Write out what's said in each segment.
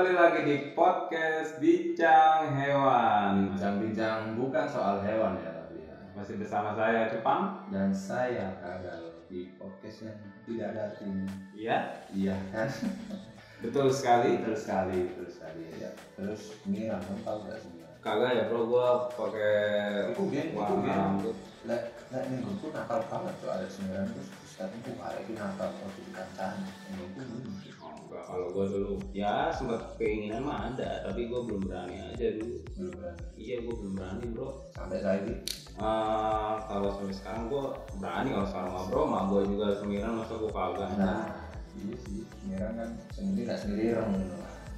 Kembali lagi di podcast Bincang Hewan. Bincang-bincang bukan soal hewan ya tapi ya. Masih bersama saya Cepang. Dan saya Kagal di podcast yang tidak ada artinya. Iya, Iya kan? betul sekali. Betul sekali, betul sekali ya. Terus Mira, kamu tahu gak sih? Kagak ya bro, gua pakai Iku biyen, iku warna biyen. rambut. Lek lek minggu tuh nakal banget tuh ada sembilan terus sekarang tuh arek ini nakal kalau di kancaan. Minggu tuh Kalau gua dulu ya sempat keinginan mah ada, tapi gua belum berani aja dulu. belum berani. Iya, gua belum berani bro. Sampai saya ini Eh, kalau sampai sekarang gua berani kalau sekarang mah bro, mah gua juga semiran masa gua kagak. Nah, iya sih. Mira kan sendiri gak sendiri orang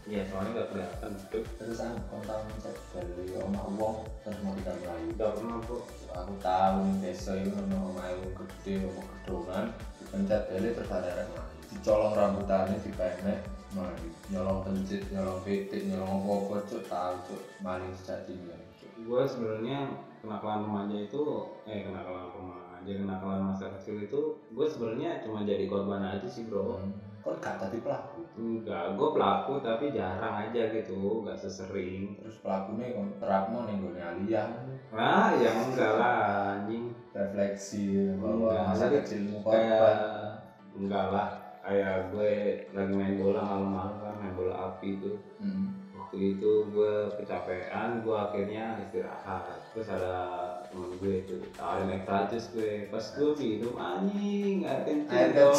Iya, soalnya nggak kelihatan. Terus aku kontak kontak dari Om Wong terus mau kita melayu. Udah pernah bro. aku tahu desa itu ono omahe gede opo gedongan dipencet bele terus ada mlayu dicolong rambutannya dipenek mlayu nyolong pencit nyolong pitik nyolong apa-apa cuk tahu cuk. Maling sejatinya gue sebenarnya kenakalan remaja itu eh kenakalan remaja kenakalan masa kecil itu gue sebenarnya cuma jadi korban aja sih bro. Kok gak tadi pelaku? Enggak gue pelaku tapi jarang aja gitu nggak sesering. Terus pelakunya kon terapno ning gone aliyah. Nah ya enggak lah anjing. Refleksi bahwa masa kecilmu kayak korban. enggak lah kayak gue lagi main bola malam-malam kan main bola api itu. Hmm. waktu itu gue kecapean gue akhirnya istirahat. Terus ada temen gue itu tawarin naik tajus gue. Pas gue minum anjing air kencing dong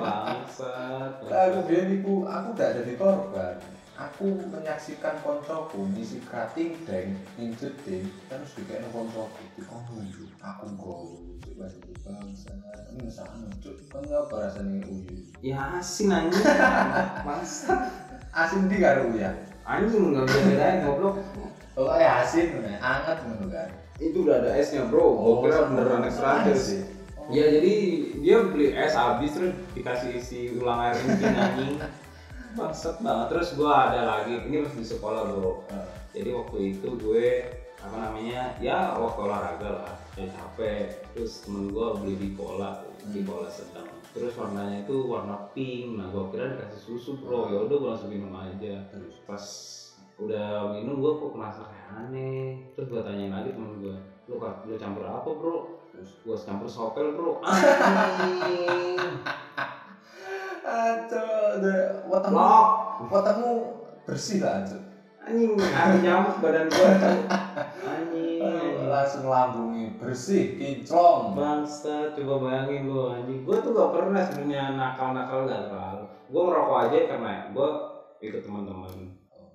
bangsat. Aku biar iku aku gak jadi korban aku menyaksikan koncoku ngisi krating deng incut deng terus dikene koncoku. Di koncoku aku go bahasa bangsa ini cuk kan apa rasanya uyu ya asin anjing. Bangsat asin di karo ya anjing nggak bisa bedain goblok. Pokoknya asin nih anget ngono kan? Itu udah ada esnya bro. Gue kira beneran es Anget sih. Ya jadi dia beli es habis terus dikasih isi ulang air kencing anjing bangsat banget. Terus gue ada lagi ini masih di sekolah bro. Eh, jadi waktu itu gue apa namanya ya waktu olahraga lah ya capek. Terus temen gue beli di cola di cola sedang. Terus warnanya itu warna pink. Nah gue kira dikasih susu bro. Ya udah gue langsung minum aja. Terus? Pas udah minum gue kok merasa kayak aneh. Terus gue tanyain lagi temen gue lu lu campur apa bro? Terus gue campur sopel bro aduh Lok. wetengmu bersih lah aja anjing ada nyamuk badan gue anjing anjing. langsung lambungnya bersih kinclong Bangsa, coba bayangin lu anjing. Gue tuh gak pernah sebenarnya nakal-nakal gak terlalu. Gue ngerokok aja karena gue ikut teman-teman.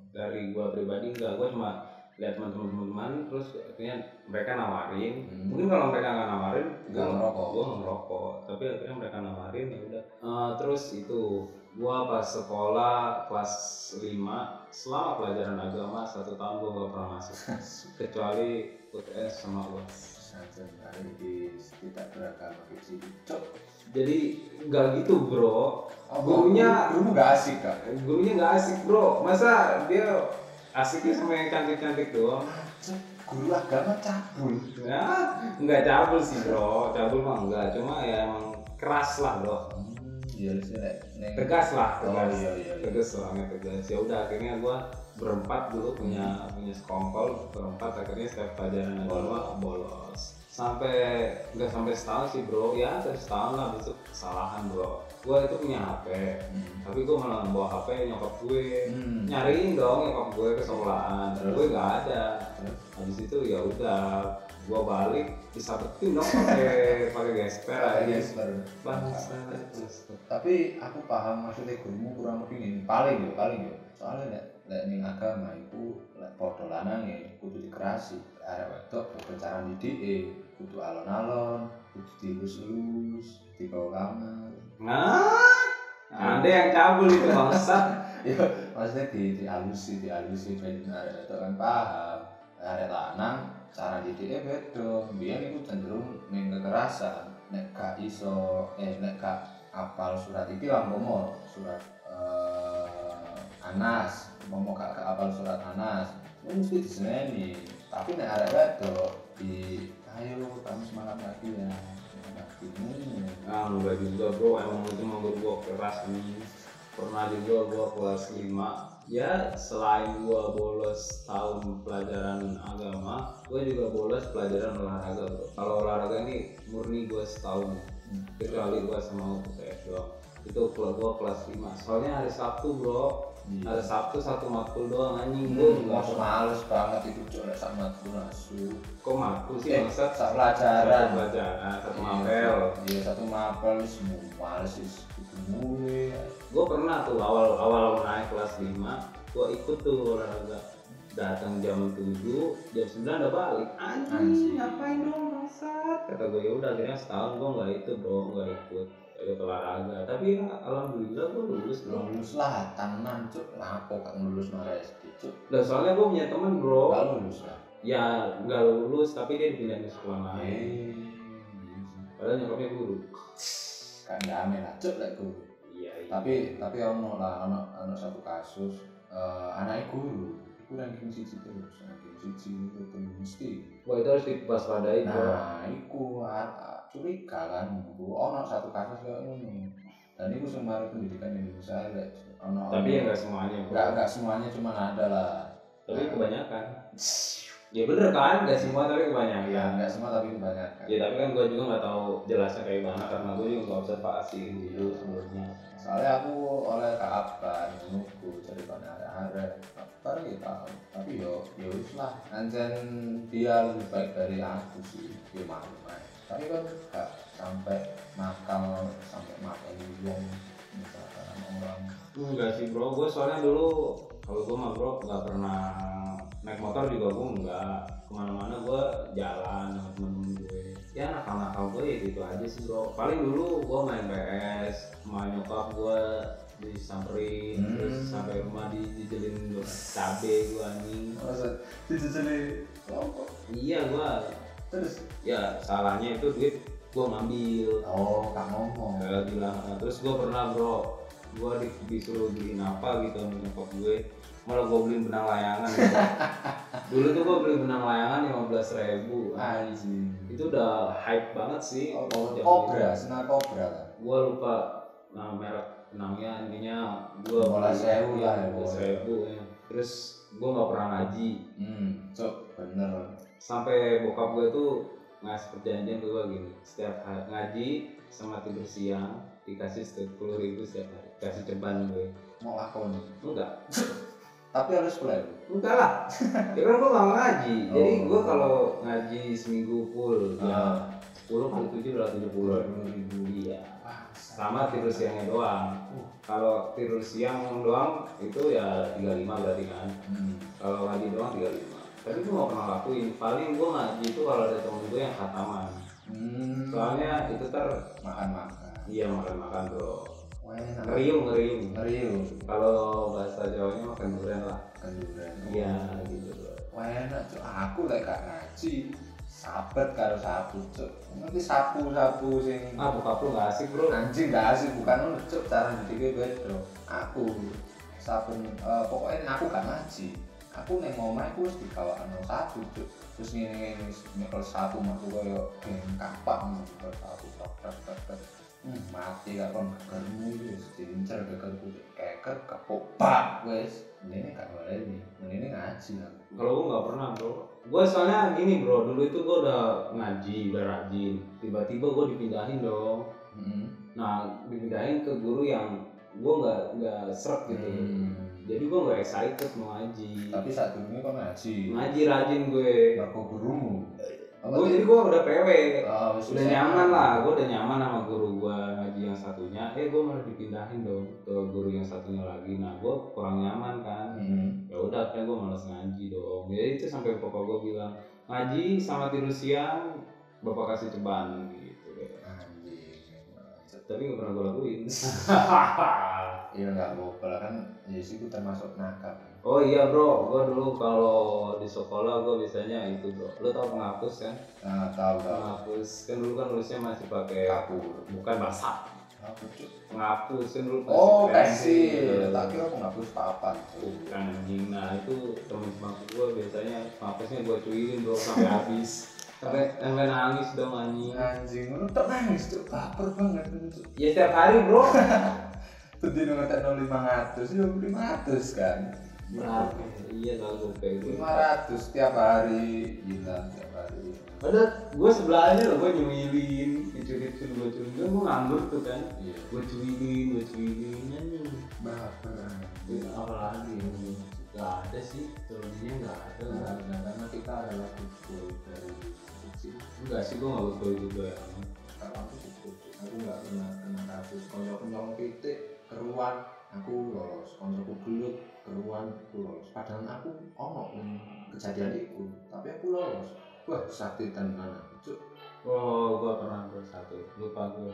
Dari gue pribadi enggak, gue cuma lihat teman-teman terus akhirnya mereka nawarin. Hmm. Mungkin kalau mereka nggak nawarin, Nggak ngerokok. Gue nggak ngerokok. Tapi akhirnya mereka nawarin ya udah. Eh, terus itu gue pas sekolah kelas 5 selama pelajaran agama satu tahun gue gak pernah masuk kecuali UTS sama UAS Santai hari di tidak beragama. Cok. jadi nggak gitu bro Oh, Gurunya- gurumu gak asik kak. gurunya nggak asik bro masa dia asiknya sama yang cantik-cantik doang. Guru agama cabul. ya nggak cabul sih bro. Cabul mah enggak cuma ya emang keras lah bro. Iya sih nek tegas lah Oh tegas iya iya. iya. tegas orangnya tegas ya udah akhirnya gua berempat dulu punya punya sekongkol berempat akhirnya setiap pelajaran agama bolos. sampai nggak sampai setahun sih bro. Ya sampai setahun lah besok kesalahan bro gua itu punya HP Hmm. tapi gue malah bawa HP nyokap gue Hmm. nyariin dong nyokap gue ke sekolahan Terus? gue nggak ada Terus? habis itu ya udah gue balik disabetin dong pakai pakai gesper aja baru. bangsa Tapi aku paham maksudnya gurumu kurang lebih ini paling ya paling ya. Soalnya nek ning agama itu lek padha lanange kudu dikerasi. Arek wedok cara didike, kudu alon-alon, kudu dilus-lus, dibawa kamar. Nah ada yang cabul itu bangsa ya maksudnya di dialusi dialusi ben arek wedok kan paham. Arek lanang cara didike beda. Biyen iku cenderung ning kekerasan. Nek gak iso eh nek gak apal surat iki lah umpama surat eh, Anas gak gak apal surat Anas itu mesti diseneni tapi nek arek wedok di ayo kamu semangat lagi ya semangat lagi ini ah enggak juga bro. Emang itu menurut gue keras nih pernah juga gua kelas 5 ya selain gua bolos tahun pelajaran agama gua juga bolos pelajaran olahraga bro. Kalau olahraga ini murni gua setahun. Kecuali gua sama UTS doang itu kalau gua kelas 5 soalnya hari Sabtu bro hari Sabtu satu matkul doang anjing. Gua juga Mas males banget itu cok sama tuh nasu. kok matkul sih Eh, maksud satu pelajaran. pelajaran satu Iya, mapel. Iya satu mapel semua males sih itu mulai. gue pernah tuh awal awal naik kelas 5 gue ikut tuh olahraga. Datang jam 7 jam 9 udah balik. Anjing Anjing. ngapain dong bangsat kata gue ya udah akhirnya setahun gue nggak itu bro nggak ikut ikut olahraga tapi ya alhamdulillah gue lulus bro. Lulus lah tanan cok lapo kan lulus marah SD cok. dan soalnya gue punya temen bro. Gak lulus lah. ya nggak lulus tapi dia dipindahin ke sekolah lain. Eh, padahal nyokapnya guru. Kan damai lah cok lah guru. iya iya. Tapi tapi ono lah ono ono satu kasus eh anaknya guru itu ranking siji terus ranking siji itu tuh mesti. Wah itu harus diwaspadai nah iku a- a- curiga kan Bu. ono satu kasus kayak ngono. Dan itu semua pendidikan Indonesia lek ono tapi ya nggak semuanya bro nggak nggak semuanya cuma ada lah. Tapi kebanyakan ya bener kan? Nggak semua tapi kebanyakan. Ya nggak semua tapi kebanyakan. Ya tapi kan gue juga nggak tahu jelasnya kayak gimana karena gue juga nggak observasi dulu sebelumnya. Soalnya aku oleh Kak Abban menunggu jadi ada baru kita tahu tapi yo yo wis lah. Anjen dia lebih baik dari aku sih dia malu aja. tapi kan gak sampai nakal sampai makan uang misalkan orang. Enggak sih bro. Gue soalnya dulu kalau gue mah bro nggak pernah naik motor juga gue enggak. Ke mana-mana gue jalan sama temen-temen gue. Ya nakal-nakal gue ya gitu aja sih bro. Paling dulu gue main PS sama nyokap gue disamperin Hmm. terus sampai rumah di dijelin cabe gue anjing. Masa jadi kelompok iya gue terus? Ya salahnya itu duit gue ngambil. Oh kak ngomong. Bilang nah, terus gue pernah bro gue di, disuruh beliin apa gitu sama nyokap gue malah gue beliin benang layangan gitu. dulu tuh gue beli benang layangan lima belas ribu. Anjing. Itu udah hype banget sih. Oh, kobra senar kobra kan? Gue lupa nah, merek benangnya. Intinya gue Bola sewu lah ya, sewu ya. terus gue nggak pernah ngaji. Hmm cok bener. Sampai bokap gue tuh ngasih perjanjian gue gini. Setiap hari ngaji sama tidur siang dikasih sepuluh ribu setiap hari. Kasih ceban gue. Mau lakon enggak tapi harus kuliah enggak lah. Ya kan gue gak ngaji. Jadi Oh. gue kalau ngaji seminggu full ya sepuluh kali tujuh adalah tujuh puluh ribu iya. Wah, sama tidur siangnya doang. Kalau tidur siang doang itu ya 35 berarti kan. Hmm. kalau ngaji doang 35 tapi gue gak pernah lakuin. Paling gue ngaji itu kalau ada temen gue yang khataman. Hmm. soalnya itu ter makan makan iya makan makan bro Ngeriung ngeriung ngeriung kalau bahasa jawanya makan durian lah. Kenduran iya gitu. Bro Wah, enak cok aku lek gak ngaji sabet karo sapu cok nanti sapu sapu sing ah bokap lu gak asik bro. Anjing gak asik. Bukan ngono cok cara didiknya beda aku sapu eh, pokoknya aku gak ngaji aku neng omah aku wis dikawakno sapu cok terus ngene nyekel sapu aku koyo geng kapak nyekel tok tok tok hmm, mati gak kon gegermu wis. Diincer gegerku keker kepok pak wis. Ini gak boleh nih ini ngaji aku. Kalau gue nggak pernah bro. Gue soalnya gini bro. Dulu itu gue udah ngaji udah rajin. Tiba-tiba gue dipindahin dong. Hmm. nah dipindahin ke guru yang gue nggak nggak seret gitu. Hmm. jadi gue nggak excited mau ngaji. Tapi saat ini kok ngaji? Ngaji rajin gue. Marco gurumu gue jadi gue udah PW Oh, udah nyaman lah gue udah nyaman sama guru gue ngaji yang satunya. Eh gue malah dipindahin dong ke guru yang satunya lagi. Nah gue kurang nyaman kan. Hmm. ya udah akhirnya gue malas ngaji dong. Ya itu sampai bapak gue bilang ngaji sama tidur siang bapak kasih ceban gitu deh. Tapi gak pernah gue lakuin. Iya nggak apa-apa kan Yes itu termasuk nakal. Oh iya bro. Gue dulu kalau di sekolah gue biasanya itu bro. Lo tau penghapus kan? Nah tahu tahu. penghapus. Kan dulu kan nulisnya masih pakai Kapur. bukan cuy? penghapus. Kan dulu Oh pensil. Tak kira penghapus papan. bukan anjing. Nah itu temen temanku gue biasanya penghapusnya gue cuilin bro sampai habis. Sampai sampai nangis dong anjing. Anjing. Lu tak nangis tuh baper banget itu. ya setiap hari bro. Tuh lima ratus itu lima ratus kan iya kalau gue itu lima ratus tiap hari. Gila tiap hari. Padahal gue sebelahnya loh gue nyuilin dicuri-curi gue curi gue nganggur tuh kan. Iya. Gue cuilin gue cuilin. Nyanyi baper Ya, apalagi nggak ada sih turunnya nggak ada Enggak, enggak, karena kita adalah kumpul dari kecil. Enggak sih gue nggak betul juga. Ya kalau aku cukup aku nggak pernah kena kasus. Kalau kenyong pitik keruan aku lolos. Koncoku gelut keruan aku lolos. Padahal aku ono kejadian itu tapi aku lolos. Wah sakit tenan cuk. Oh gue pernah gue satu lupa gue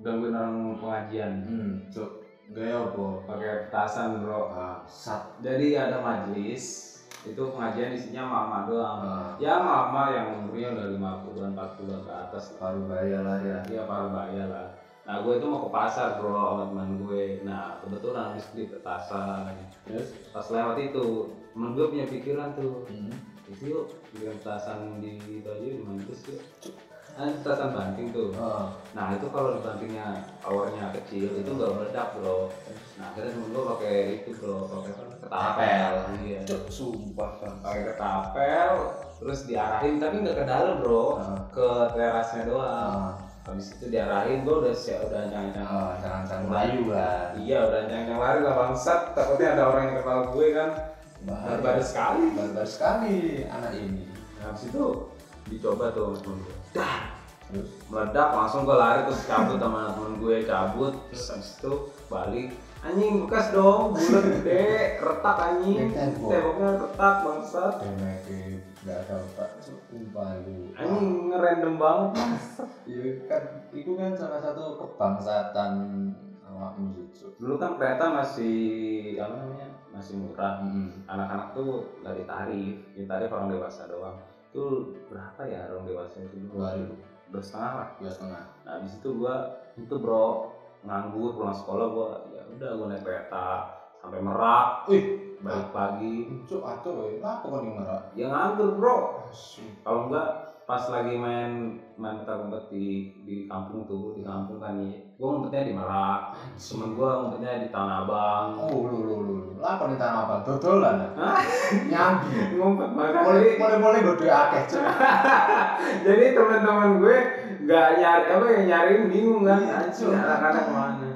gangguin orang pengajian. Hmm cuk. Gaya apa? Pakai petasan bro. Ah sat. Jadi ada majelis itu pengajian isinya mama doang. Ah. Ya mama yang umurnya udah 50-an 40-an ke atas. Baru bahaya lah ya. Dia para bahaya lah nah gue itu mau ke pasar bro sama teman gue. Nah kebetulan habis beli petasan. Terus? Pas lewat itu temen gue punya pikiran tuh. Hmm. itu yuk bikin petasan di itu aja di mantus yuk. Ada petasan banting tuh. Ah nah itu kalau bantingnya powernya kecil itu nggak meledak bro. Nah akhirnya temen gue pakai itu bro pakai ketapel. Iya. Cuk sumpah pakai ketapel terus diarahin tapi nggak ke dalam bro. Ah. ke terasnya doang. Ah habis itu diarahin gue udah siap udah nyang-nyang ah jangan jangan melayu lah iya udah nyang-nyang lari lah bangsat. Takutnya ada orang yang kenal gue kan. Barbar sekali. Barbar sekali anak ini. Nah, habis itu dicoba tuh temen gue. Dah. Terus meledak langsung gue lari terus cabut sama temen gue cabut. Terus habis itu balik. Anjing bekas dong bulat gede retak anjing. Temboknya retak bangsat nggak ada otak sumpah lu anjing ngerandom banget iya kan itu kan salah satu kebangsaan awakmu Jutsu dulu kan kereta masih apa namanya masih murah. Hmm. anak-anak tuh nggak ditarif ditarif orang dewasa doang. Itu berapa ya orang dewasa itu? Dua ribu. Dua setengah lah. Dua setengah. Nah habis itu gua itu bro nganggur pulang sekolah gua ya udah gua naik kereta sampai merak. Wih balik pagi. cuk atuh weh. Apa kan yang merah ya nganggur bro. Kalau enggak pas lagi main main petak umpet di di kampung tuh di kampung kan ya gua ngumpetnya di merak temen gua ngumpetnya di tanah abang. Oh lu lu lu apa nih tanah apa dodolan ya? Nyambi. Ngumpet banget. Boleh boleh boleh gue duit akeh jadi teman-teman gue nggak nyari apa yang nyariin bingung kan. Iya, cuma. anak-anak Marah lu.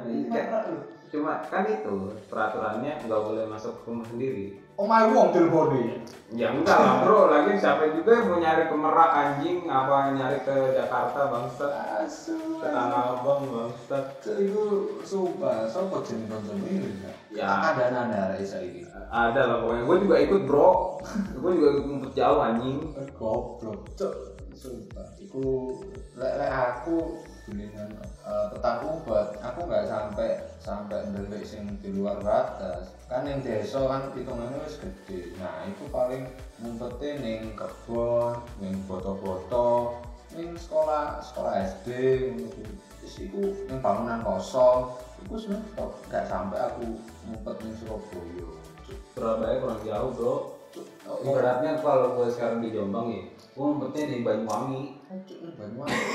Cuma kan itu peraturannya nggak boleh masuk ke rumah sendiri. Oh my wong teleponi ya enggak lah bro. Lagi siapa juga mau nyari ke Merak anjing? Apa nyari ke Jakarta bangsa asu. ke Tanah Abang bangsa itu sumpah, sopo jenis nonton ini Ya. Ada nanda ada isa ini. ada lah pokoknya. Gue juga ikut bro. Gue juga ikut ngumpet jauh anjing. Goblok, cuk. Sumpah, iku lek aku dengan uh, tetap ubat, aku nggak sampai sampai ndelik sing di luar batas. Kan yang desa kan hitungannya wis gede. Nah, itu paling ngumpetnya ning kebon, ning foto-foto, ning sekolah sekolah SD. Terus iku ning bangunan kosong. Iku sebenarnya nggak sampai aku ngumpet ning Surabaya. Surabaya kurang jauh bro cuk. Oh, ibaratnya kalau gue sekarang di Jombang ya gue ngumpetnya di Banyuwangi Banyuwangi.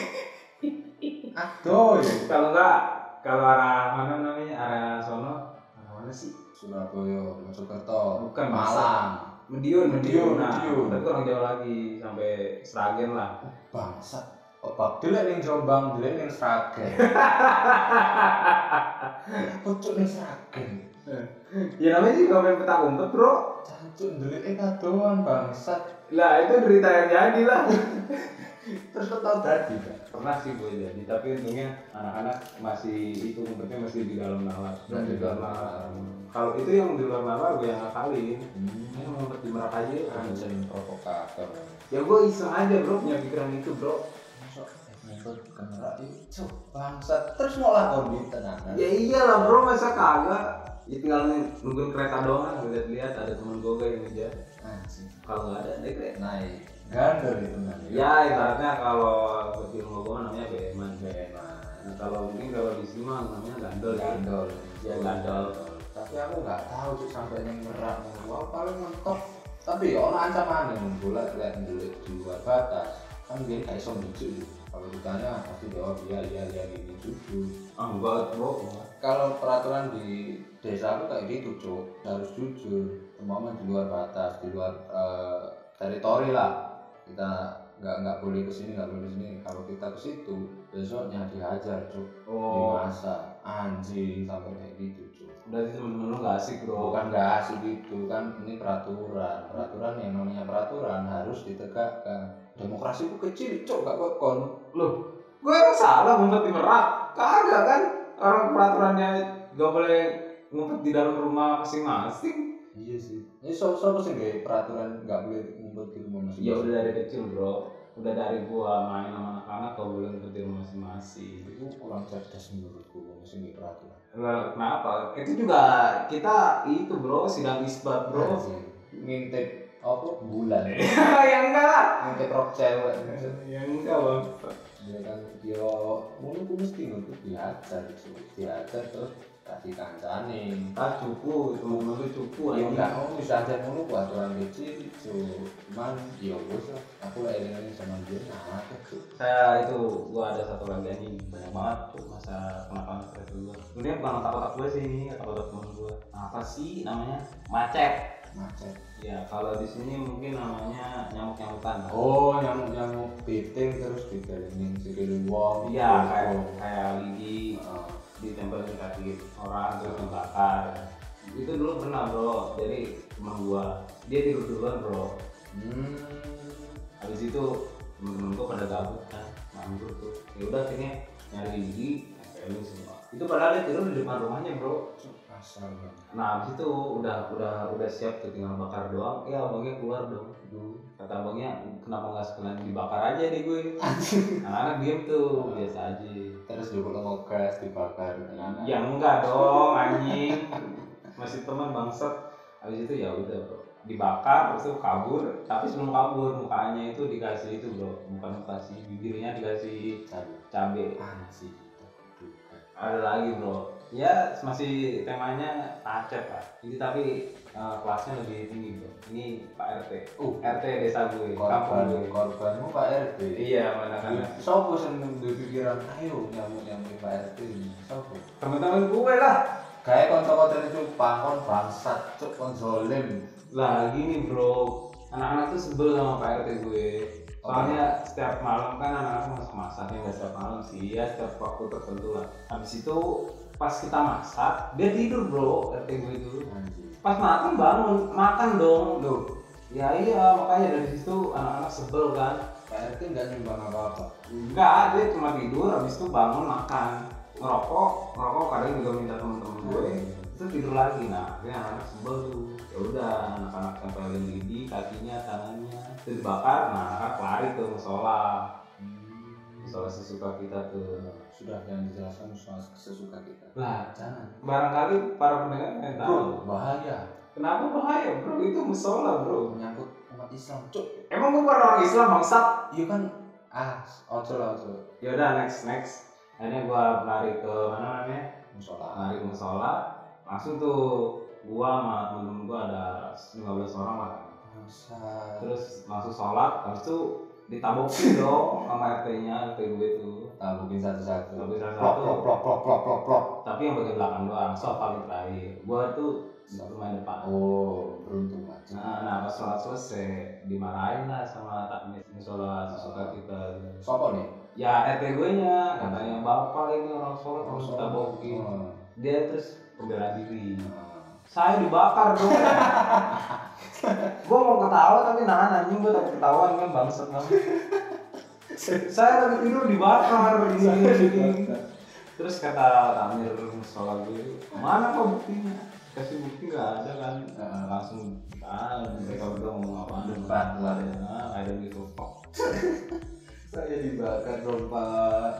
Aduh, ya. kalau enggak kalau arah mana namanya arah sono arah mana sih Surabaya, Mojokerto, Bukan, Malang. Mediun Mediun, nah, Mediun. tapi kurang jauh lagi sampai Sragen lah Bangsat. Oh, bak delek ning Jombang, delek ning Sragen. Pucuk ning Sragen. ya namanya juga main petak umpet bro Cancuk delek e kadoan bangsat. lah itu derita yang jadi lah Terus kok tau Kak? pernah sih gue jadi. Tapi untungnya anak-anak masih itu umpetnya masih di dalam nalar. Nah, di dalam nalar. kalau itu yang di luar nalar gue yang ngakalin. Hmm. Ayo ngumpet di merak aja Anjing provokator. ya gue iseng aja bro punya pikiran itu bro. Ke merak bangsat. Terus mau lakoni tenan. ya iyalah bro masa kagak? Ya tinggal nungguin kereta doang lihat-lihat ada temen gue yang ngejar. Kalau nggak ada naik Naik gandol itu nanti. ya ibaratnya kalau di gue namanya beman nah, kalau mungkin kalau di sini mah namanya gandol gandol. Ya, gandol. tapi aku nggak tahu tuh sampai yang merak wow paling mentok tapi ya orang ancaman yang bola lihat dulu di luar batas. Kan dia kayak iso lucu kalau ditanya pasti jawab iya iya iya gini jujur ah enggak bro. Kalau peraturan di desa aku kayak gitu cuk. Harus jujur. Umpama di luar batas di luar eh, teritori lah kita nggak nggak boleh ke sini nggak boleh ke sini. Kalau kita ke situ besoknya dihajar cuk. Oh. Dimasa. Anjing sampai kayak gitu cuk. Berarti temen-temen lu gak asik bro? Bukan nggak asik gitu kan. Ini peraturan. Peraturan yang namanya peraturan harus ditegakkan. Demokrasi itu kecil cuk. Gak kokon Loh, gue emang salah ngumpet di merak? Kagak kan? Orang peraturannya gak boleh ngumpet di dalam rumah masing-masing. Iya sih ini so so sih nggak peraturan nggak boleh ngumpet di rumah masing Ya udah dari kecil bro, udah dari gua main sama anak-anak gak boleh ngumpet di rumah masing-masing. itu kurang cerdas menurutku masih nggak peraturan Lah, Kenapa? Itu juga kita itu bro, sidang isbat bro. Ngintip apa bulan ya enggak lah. ngintip rok cewek Ya enggak bang. dia kan dia ku mesti nuntut diajar gitu diajar terus kasih kancane. Ah cupu, temen lu cupu ya enggak mau bisa aja mulu ku aturan kecil itu cuman ya lah. Aku lah eling sama dia nah saya itu gua ada satu lagi anjing banyak banget tuh masa kenapa stres gua. Sebenarnya bukan otak-otak gua sih ini otak-otak temen gua. Apa sih namanya? Macet. Macet. Ya kalau di sini mungkin namanya nyamuk nyamukan oh yang yang beting terus digalingin sikil wong iya kayak kayak Heeh. Ditempel di kaki orang terus dibakar. Itu dulu pernah bro. Jadi teman gua. Dia tidur duluan bro. Hmm. Habis itu temen-temen gua pada gabut kan. Nganggur tuh. Ya udah akhirnya nyari lidi tempelin semua itu padahal dia tidur di depan rumahnya bro Nah, habis itu udah udah udah siap tuh tinggal bakar doang. Ya abangnya keluar dong. Kata abangnya kenapa nggak sekalian dibakar aja deh gue. Anak-anak diem tuh biasa aja. terus juga mau gas dibakar nah, Ya enggak dong anjing. Masih teman bangsat. Habis itu ya udah bro. Dibakar terus itu kabur. Tapi sebelum kabur mukanya itu dikasih itu bro. Bukan dikasih bibirnya dikasih cabai Ada lagi bro. Ya masih temanya macet lah. Ini tapi eh, kelasnya lebih tinggi bro. Ini Pak RT. uh RT desa gue, korban gue. korbanmu Pak RT Iya, mana kan. Sopo sing duwe pikiran ayo nyamuk nyamuk Pak RT ini Sopo Temen-temen gue lah. Kayak konco-konco itu pangkon bangsat cuk kon zolim Lah gini bro, anak-anak tuh sebel sama Pak RT gue. Soalnya setiap malam kan anak-anak masak masaknya nggak setiap malam sih, ya setiap waktu tertentu lah. Habis itu pas kita masak, dia tidur bro, RT gue itu. anjing Pas makan bangun, makan dong. Loh, ya iya makanya dari situ anak-anak sebel kan. Pak RT nggak nyumbang apa-apa Enggak, dia cuma tidur, habis itu bangun makan, ngerokok, ngerokok kadang juga minta temen-temen gue, itu tidur lagi. Nah, akhirnya anak sebel tuh. Ya udah, anak-anak tempelin lidi, kakinya, tangannya, itu dibakar. Nah, anak lari ke musola, musola sesuka kita tuh. Sudah yang dijelaskan soal sesuka kita Lah, Jangan barangkali para pendengar pengen tahu. Bro, bahaya Kenapa bahaya, bro? Itu musola, bro. Menyangkut umat Islam cuk Emang gue bukan orang Islam, bangsat. Iya kan Ah, ojo lah ojo Ya udah, next, next. Akhirnya gua lari ke mana namanya? Musola lari ke musola langsung tuh gua sama temen-temen gua ada 15 orang lah Bangsat terus langsung sholat habis itu ditabokin dong sama RT nya RT gue tuh Tabukin satu-satu. Tabukin satu-satu. Plok plok plok plok plok plok plok tapi yang bagian belakang doang soal paling terakhir. Gua tuh rumah depan. Oh, beruntung aja nah, nah pas sholat selesai dimarahin lah sama takmis musola sesuka kita. Sopo nih? ya RT gue nya. Katanya bapak ini orang sholat harus ditabokin. Oh. dia terus pembela diri. Nah. Saya dibakar dong. Gue mau ketawa tapi nahan anjing gue takut ketahuan kan bangsat banget. Saya lagi tidur dibakar ini ini terus kata Tamir soal gue mana kok buktinya? Kasih bukti nggak ada kan? Nah, langsung ah mereka berdua ngomong apa? Debat lah ya. nah, ada gitu kok Saya dibakar dong Pak.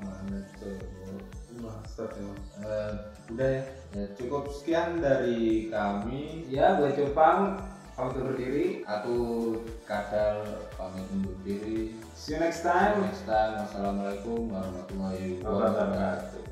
mana tuh? Bangsat emang Eh, udah ya. Ya. Cukup sekian dari kami. ya gue cupang pamit undur diri Aku kadal pamit undur diri. see you next time Next time. Wassalamualaikum warahmatullahi wabarakatuh.